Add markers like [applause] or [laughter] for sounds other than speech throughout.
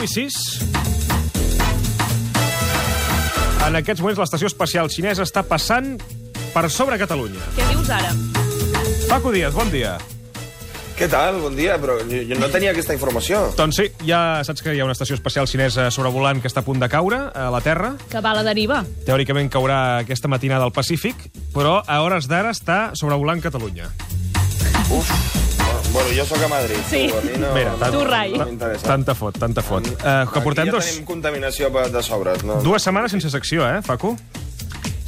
9 i 6. En aquests moments l'estació espacial xinesa està passant per sobre Catalunya. Què dius ara? Paco Díaz, bon dia. Què tal? Bon dia, però jo, jo no tenia aquesta informació. Doncs sí, ja saps que hi ha una estació espacial xinesa sobrevolant que està a punt de caure a la Terra. Que va a la deriva. Teòricament caurà aquesta matinada al Pacífic, però a hores d'ara està sobrevolant Catalunya. Uf. Bueno, jo sóc a Madrid. Sí. Tu, a mi no, Mira, tant- Tu, Rai. no m'interessa. Tanta fot, tanta fot. Uh, que portem Aquí ja dos, tenim contaminació de sobres, no? dues setmanes sense secció, eh, Facu?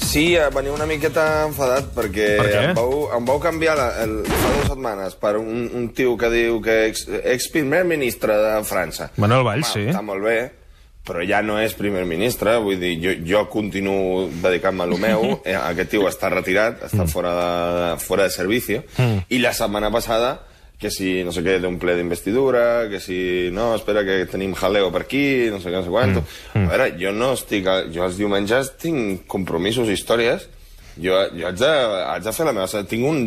Sí, eh, venia una miqueta enfadat perquè Per què? em vau, em vau canviar la, el, fa dues setmanes per un, un tio que diu que ex, ex primer ministre de França. Manuel Valls, sí. Està molt bé, però ja no és primer ministre, vull dir, jo, jo continuo dedicant-me a lo meu, [laughs] eh, aquest tio està retirat, està fora de, fora de servicio, i la setmana passada que si, no sé què, d'un ple d'investidura, que si, no, espera que tenim jaleo per aquí, no sé què, no sé quant. A veure, jo no estic... a- Jo els diumenges tinc compromisos, històries, jo, jo haig, de, haig de fer la meva... Tinc un,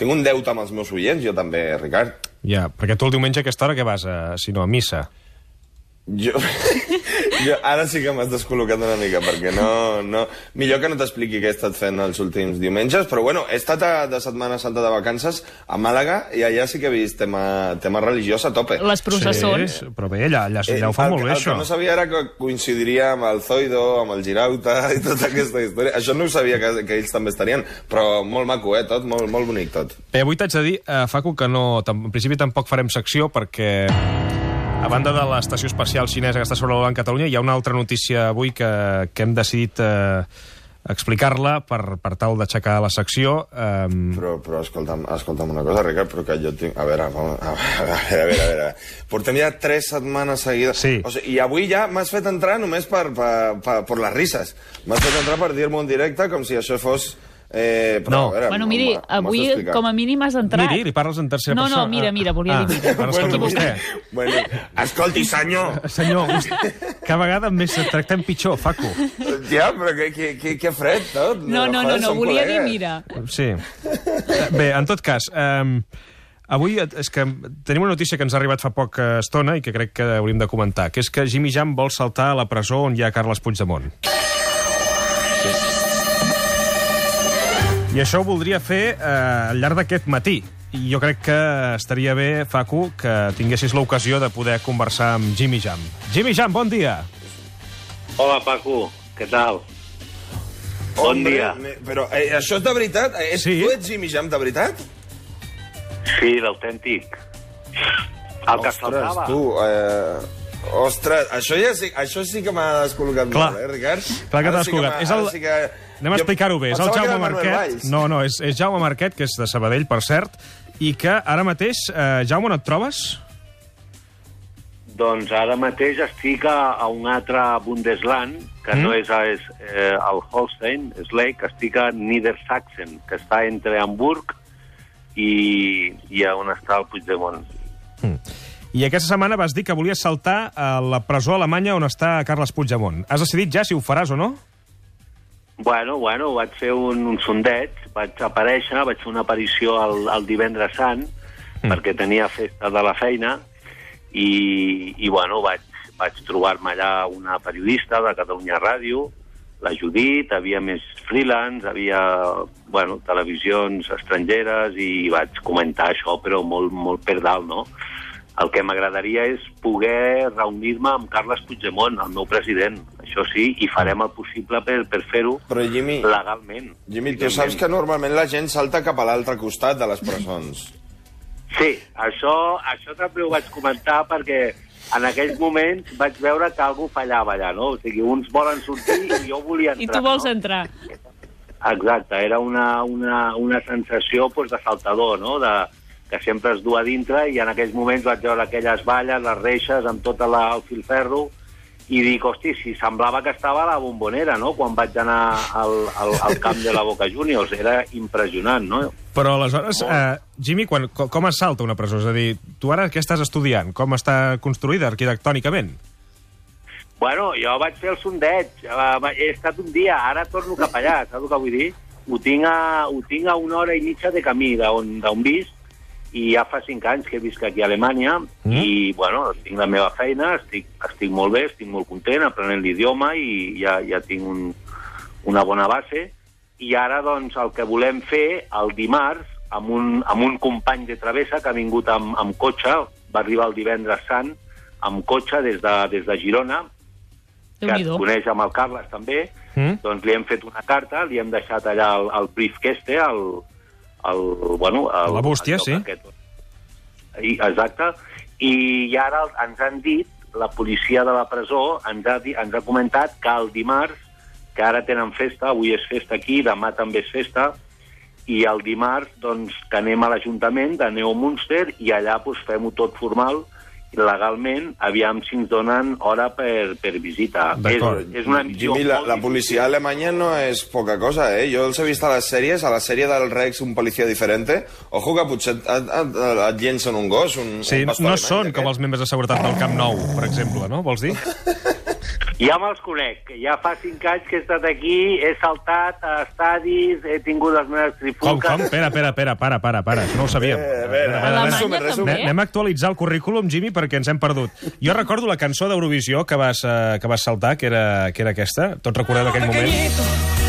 tinc un deute amb els meus oients, jo també, Ricard. Ja, perquè tu el diumenge a aquesta hora què vas, a, si no, a missa? Jo, [laughs] jo ara sí que m'has descol·locat una mica, perquè no, no... Millor que no t'expliqui què he estat fent els últims diumenges, però bueno, he estat a, de Setmana Santa de vacances a Màlaga i allà sí que he vist tema, tema religiós a tope. Les processons. Sí, però bé, allà, allà, allà ho fan el, molt bé, el això. que no sabia era que coincidiria amb el Zoido, amb el Girauta i tota aquesta història. Això no ho sabia que, que ells també estarien, però molt maco, eh, tot, molt, molt bonic tot. Bé, avui t'haig de dir, eh, Facu, que no, en principi tampoc farem secció perquè a banda de l'estació espacial xinesa que està sobrevolant Catalunya, hi ha una altra notícia avui que, que hem decidit eh, explicar-la per, per tal d'aixecar la secció. Eh, Però, però escolta'm, escolta'm una cosa, Ricard, però que jo tinc... A veure, a veure, a veure, a veure. Portem ja tres setmanes seguides. Sí. O sigui, I avui ja m'has fet entrar només per, per, per, per les risses. M'has fet entrar per dir-me un directe com si això fos... Eh, però, No. a veure, Bueno, miri, has avui com a mínim has entrat. Miri, li parles en tercera No, persona. no, mira, mira, volia dir mira. Bueno, escolta, Bueno, vostè. Bueno, escolti, senyor, Senyor, vostè, cada vegada més et tractem pitjor, Facu. ja, però que, que, que, que fred tot. No, no, no, Joder, no, som volia dir mira. Sí. Bé, en tot cas, eh, avui és que tenim una notícia que ens ha arribat fa poca estona i que crec que hauríem de comentar, que és que Jimmy Jam vol saltar a la presó on hi ha Carles Puigdemont. I això ho voldria fer eh, al llarg d'aquest matí. I jo crec que estaria bé, Facu, que tinguessis l'ocasió de poder conversar amb Jimmy Jam. Jimmy Jam, bon dia. Hola, Paco. Què tal? Bon Hombre, dia. me- Però eh, això és de veritat? Eh, Sí. Tu ets Jimmy Jam de veritat? Sí, l'autèntic. El que saltava. tu, eh... Ostres, això, ja sí, això sí que m'ha descol·locat Clar. molt, eh, Ricard? Clar que Ara t'ha sí descol·locat. m'ha- És el- ara Sí que... Anem a explicar-ho bé. És el Jaume Marquet. No, no, és, és Jaume Marquet, que és de Sabadell, per cert, i que ara mateix... Eh, Jaume, on et trobes? Doncs ara mateix estic a, a un altre Bundesland, que Mm. no és, a, és eh, el Holstein, és l'Eck, estic a Niedersachsen, que està entre Hamburg i, i a on està el Puigdemont. I aquesta setmana vas dir que volies saltar a la presó alemanya on està Carles Puigdemont. Has decidit ja si ho faràs o no? Bueno, bueno, vaig fer un, un sondeig, vaig aparèixer, vaig fer una aparició el, el divendres sant, mm. perquè tenia festa de la feina, i, i bueno, vaig, vaig trobar-me allà una periodista de Catalunya Ràdio, la Judit, havia més freelance, havia, bueno, televisions estrangeres, i vaig comentar això, però molt, molt per dalt, no? El que m'agradaria és poder reunir-me amb Carles Puigdemont, el meu president, això sí, i farem el possible per, per fer-ho legalment. Jimmy, tu saps que normalment la gent salta cap a l'altre costat de les presons. Sí, això, això també ho vaig comentar perquè en aquells moments vaig veure que algú fallava allà, no? O sigui, uns volen sortir i jo volia entrar. [laughs] I tu vols no? entrar. Exacte, era una, una, una sensació pues, de saltador, no? De, que sempre es du a dintre i en aquells moments vaig veure aquelles valles, les reixes, amb tot la, el filferro, i dic, hosti, si semblava que estava a la bombonera, no?, quan vaig anar al, al, al camp de la Boca Juniors. Era impressionant, no? Però aleshores, eh, Jimmy, quan, com, es salta una presó? És a dir, tu ara què estàs estudiant? Com està construïda arquitectònicament? Bueno, jo vaig fer el sondeig, eh, he estat un dia, ara torno cap allà, saps el que vull dir? Ho tinc a, ho tinc a una hora i mitja de camí d'on visc, i ja fa cinc anys que visc aquí a Alemanya Mm. i, bueno, tinc la meva feina, estic, estic molt bé, estic molt content, aprenent l'idioma i ja, ja tinc un, una bona base. I ara, doncs, el que volem fer el dimarts amb un, amb un company de travessa que ha vingut amb, amb cotxe, va arribar el divendres sant amb cotxe des de, des de Girona, que es coneix amb el Carles també, Mm. doncs li hem fet una carta, li hem deixat allà el, el briefcase, el, el, bueno... El, La bústia, sí. Aquest. I, exacte. I, ara ens han dit, la policia de la presó ens ha, ens ha comentat que el dimarts, que ara tenen festa, avui és festa aquí, demà també és festa, i el dimarts doncs, que anem a l'Ajuntament de Neo Munster i allà doncs, fem-ho tot formal legalment, aviam si ens donen hora per, per visita. És, és una missió Jimmy, la, la difícil. policia alemanya no és poca cosa, eh? Jo els he vist a les sèries, a la sèrie del Rex, un policia diferente. Ojo que potser et, et, et, et llencen un gos, un, Sí, un pastor no alemany, són d'aquest. com els membres de seguretat del Camp Nou, per exemple, no? Vols dir? [laughs] Ja me'ls conec. Ja fa cinc anys que he estat aquí, he saltat a estadis, he tingut les meves Com, trifulques... com? Espera, espera, espera, para, para, para. Això no ho sabíem. Eh, a veure, resume. també. Anem a actualitzar el currículum, Jimmy, perquè ens hem perdut. Jo recordo la cançó d'Eurovisió que, vas, eh, que vas saltar, que era, que era aquesta. Tots recordeu aquell moment?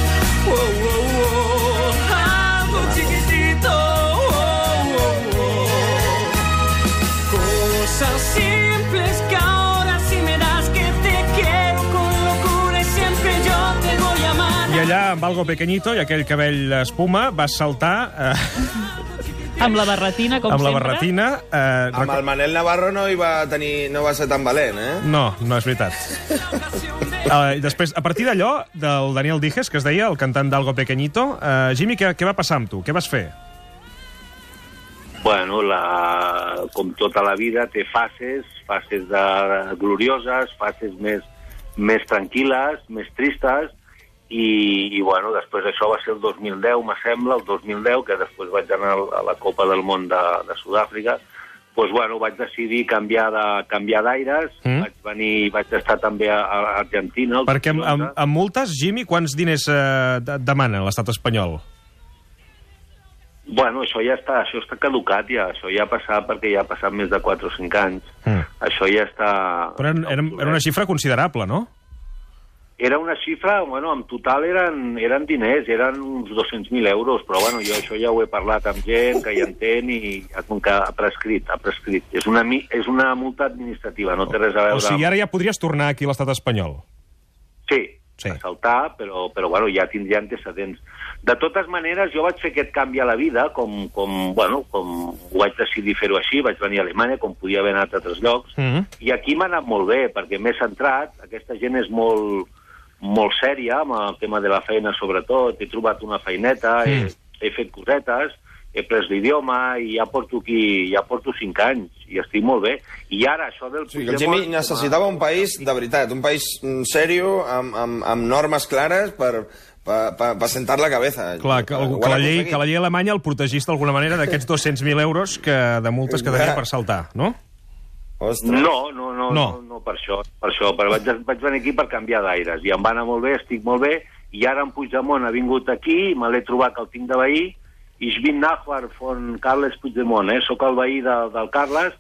Amb algo pequeñito i aquell cabell espuma, vas saltar eh, Amb la barretina, com amb la sempre. barretina. Eh, Amb el Manel Navarro no, hi va tenir, no va ser tan valent, eh? No, no és veritat. Uh, després, a partir d'allò, del Daniel Dijes, que es deia, el cantant d'Algo Pequeñito, uh, Jimmy, què, què va passar amb tu? Què vas fer? Bueno, la, com tota la vida, té fases, fases de, glorioses, fases més, més tranquil·les, més tristes, i, i bueno, després això va ser el 2010, me sembla, el 2010, que després vaig anar a la Copa del Món de, de Sud-àfrica, doncs, bueno, vaig decidir canviar de canviar d'aires, Mm. vaig venir, vaig estar també a, a Argentina. Perquè amb, 2011. amb, amb multes, Jimmy, quants diners de, demana l'estat espanyol? Bueno, això ja està, això està caducat ja, això ja ha passat perquè ja ha passat més de 4 o 5 anys. Mm. Això ja està... Però era, era, era una xifra considerable, no? Era una xifra, bueno, en total eren, eren diners, eren uns 200.000 euros, però bueno, jo això ja ho he parlat amb gent que hi entén i com que ha prescrit, ha prescrit. És una, és una multa administrativa, no té res a veure O sigui, ara ja podries tornar aquí a l'estat espanyol. Sí, Sí. sí. a saltar, però, però bueno, ja tindria antecedents. De totes maneres, jo vaig fer aquest canvi a la vida, com, com, bueno, com ho vaig decidir fer-ho així, vaig venir a Alemanya, com podia haver anat a altres llocs, Mm -hmm. i aquí m'ha anat molt bé, perquè m'he centrat, aquesta gent és molt, molt sèria amb el tema de la feina, sobretot, he trobat una feineta, he, he fet cosetes, he pres l'idioma i ja porto aquí, ja porto cinc anys i estic molt bé. I ara això del que el Jimmy necessitava un país de veritat, un país mm, serio, amb, amb, amb normes clares per, per, per, per sentar la cabeza. Clar, que, Ho que, la llei, que la llei alemanya el protegís d'alguna manera d'aquests 200.000 euros que, de multes que tenia per saltar, no? Ostres. No, no, no, No. no, no, per això, per això, però vaig, vaig venir aquí per canviar d'aires, i em va anar molt bé, estic molt bé, i ara en Puigdemont ha vingut aquí, me l'he trobat que el tinc de veí, i ich bin Nachbar von Carles Puigdemont, eh? sóc el veí de, del Carles,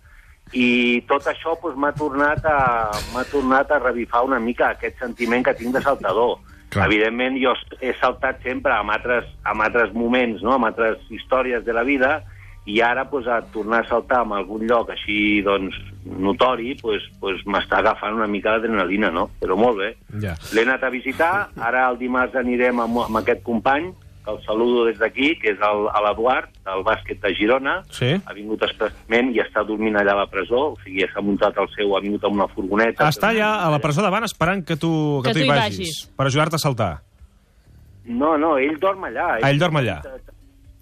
i tot això doncs, m'ha tornat, a, m'ha tornat a revifar una mica aquest sentiment que tinc de saltador. Clar. Evidentment, jo he saltat sempre amb altres, amb altres moments, no? amb altres històries de la vida, i ara pues, a tornar a saltar en algun lloc així doncs, notori pues, pues, m'està agafant una mica d'adrenalina, no? Però molt bé. Ja. L'he anat a visitar, ara el dimarts anirem amb, amb aquest company, que el saludo des d'aquí, que és el- a l'Eduard, del bàsquet de Girona. Sí. Ha vingut expressament i està dormint allà a la presó, o sigui, s'ha muntat el seu, ha vingut amb una furgoneta. Està ja a la presó davant esperant que tu, que, Que tu hi tu hi vagis, vagis. per ajudar-te a saltar. No, no, ell dorm allà. Ah, ell dorm allà.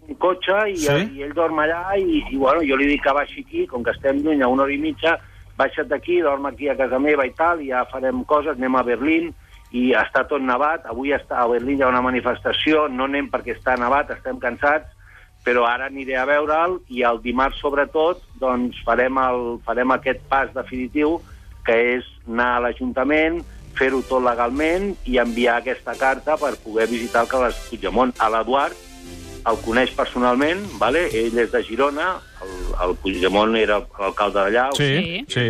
Un cotxe i, Sí? sí? i ell dorm allà i, i bueno, jo li dic que baixi aquí, com que estem lluny a una hora i mitja, baixa't d'aquí, dorm aquí a casa meva i tal, i ja farem coses, anem a Berlín, i està tot nevat, avui està a Berlín hi ha una manifestació, no anem perquè està nevat, estem cansats, però ara aniré a veure'l i el dimarts sobretot doncs farem, el, farem aquest pas definitiu que és anar a l'Ajuntament, fer-ho tot legalment i enviar aquesta carta per poder visitar el Carles Puigdemont. A l'Eduard el coneix personalment, vale? ell és de Girona, el, el Puigdemont era l'alcalde d'allà, o Sí, sí.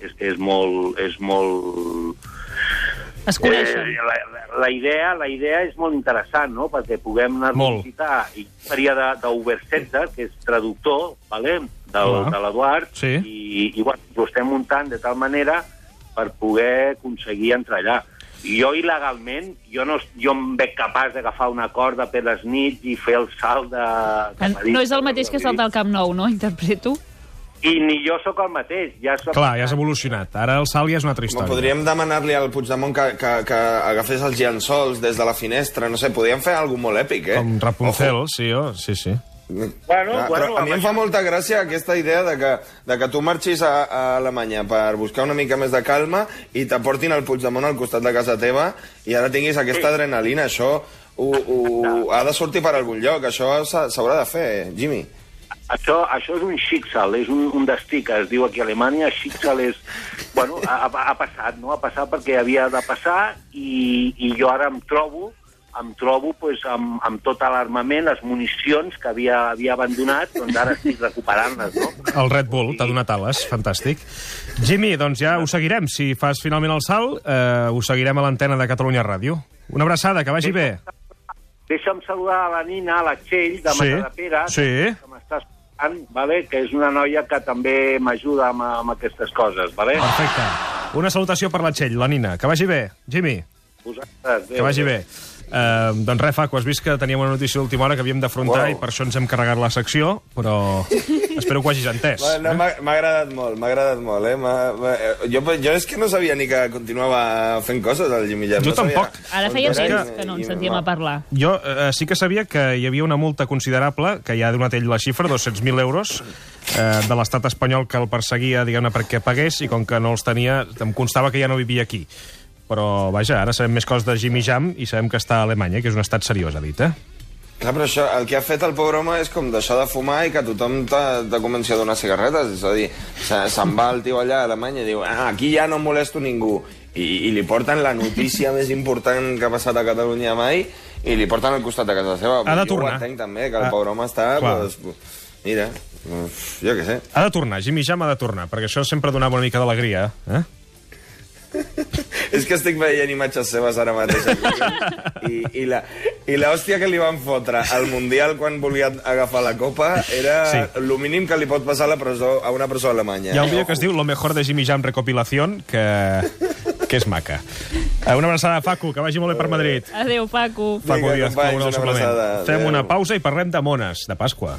és, és molt... És molt Es coneixen. Eh, la, la, idea, la idea és molt interessant, no?, perquè puguem anar Molt. a visitar, i d'Uber Center, que és traductor, vale? del, Clar. de l'Eduard, Sí. i, i bueno, ho estem muntant de tal manera per poder aconseguir entrar allà. I jo, il·legalment, jo, no, jo em veig capaç d'agafar una corda per les nits i fer el salt de... cap a dins No és el mateix que saltar al Camp Nou, no? Interpreto. I ni jo sóc el mateix. Ja soc... Clar, ja has evolucionat. Ara el salt ja és una altra història. podríem demanar-li al Puigdemont que, que, que agafés els llençols des de la finestra, no sé, podríem fer alguna molt èpic, eh? Com Rapunzel, sí, oh, sí, sí. Bueno, Clar, bueno, a mi em fa molta gràcia aquesta idea de que, de que tu marxis a, a Alemanya per buscar una mica més de calma i t'aportin el Puigdemont al costat de casa teva i ara tinguis aquesta adrenalina. Això ho, ho, ha de sortir per algun lloc. Això s'ha- s'haurà de fer, Jimmy. Això, això és un Schicksal, és un, un destí que es diu aquí a Alemanya. Schicksal és... Bueno, ha ha passat, no? Ha passat perquè havia de passar i, i jo ara em trobo em trobo pues, amb, amb tot l'armament, les municions que havia, havia abandonat, doncs ara estic recuperant-les, no? El Red Bull t'ha donat ales, fantàstic. Jimmy, doncs ja ho seguirem. Si fas finalment el salt, eh, ho seguirem a l'antena de Catalunya Ràdio. Una abraçada, que vagi bé. Deixa'm saludar a la Nina, a la Txell, de Sí, Matadepera, sí. que m'està escoltant, vale? que és una noia que també m'ajuda amb, amb aquestes coses. Vale? Perfecte. Una salutació per la Txell, la Nina. Que vagi bé. Jimmy, Vosaltres, que vagi bé. Uh, doncs res, Faco, has vist que teníem una notícia d'última hora que havíem d'afrontar Uau. i per això ens hem carregat la secció, però [laughs] espero que ho hagis entès. Bueno, m'ha m'ha agradat molt, m'ha agradat molt, eh? Eh, Jo, jo és que no sabia ni que continuava fent coses, el Jimmy Jam. Jo no sabia- tampoc. Ara feia És que- temps que no ens sentíem a parlar. Jo eh, sí que sabia que hi havia una multa considerable, que ja ha donat ell la xifra, 200.000 euros, eh, de l'estat espanyol que el perseguia, diguem-ne, perquè pagués, i com que no els tenia, em constava que ja no vivia aquí. Però, vaja, ara sabem més coses de Jimmy Jam i sabem que està a Alemanya, que és un estat seriós, ha dit, eh? Clar, però això, el que ha fet el pobre home és com deixar de fumar i que tothom t'ha de començar a donar cigarretes. És a dir, se- se'n va el tio allà a Alemanya i diu ah, aquí ja no molesto ningú. I, I li porten la notícia més important que ha passat a Catalunya mai i li porten al costat de casa seva. Ha de jo tornar. ho entenc també, que el Ah, pobre home està... clar. Pues, mira, uf, jo què sé. Ha de tornar, Jimmy Jam ha de tornar, perquè això sempre donava una mica d'alegria, eh? [laughs] És que estic veient imatges seves ara mateix. I, i, la, I l'hòstia que li van fotre al Mundial quan volia agafar la copa era Sí. sí. el mínim que li pot passar a, la presó, a una presó alemanya. Hi ha un vídeo que es diu Lo mejor de Jimmy Jam recopilación, que, que és maca. Eh, Una abraçada a Facu, que vagi molt bé per Madrid. Adéu, Paco. Facu Vinga, Díaz, companys, una abraçada. Fem una pausa i parlem de mones, de Pasqua.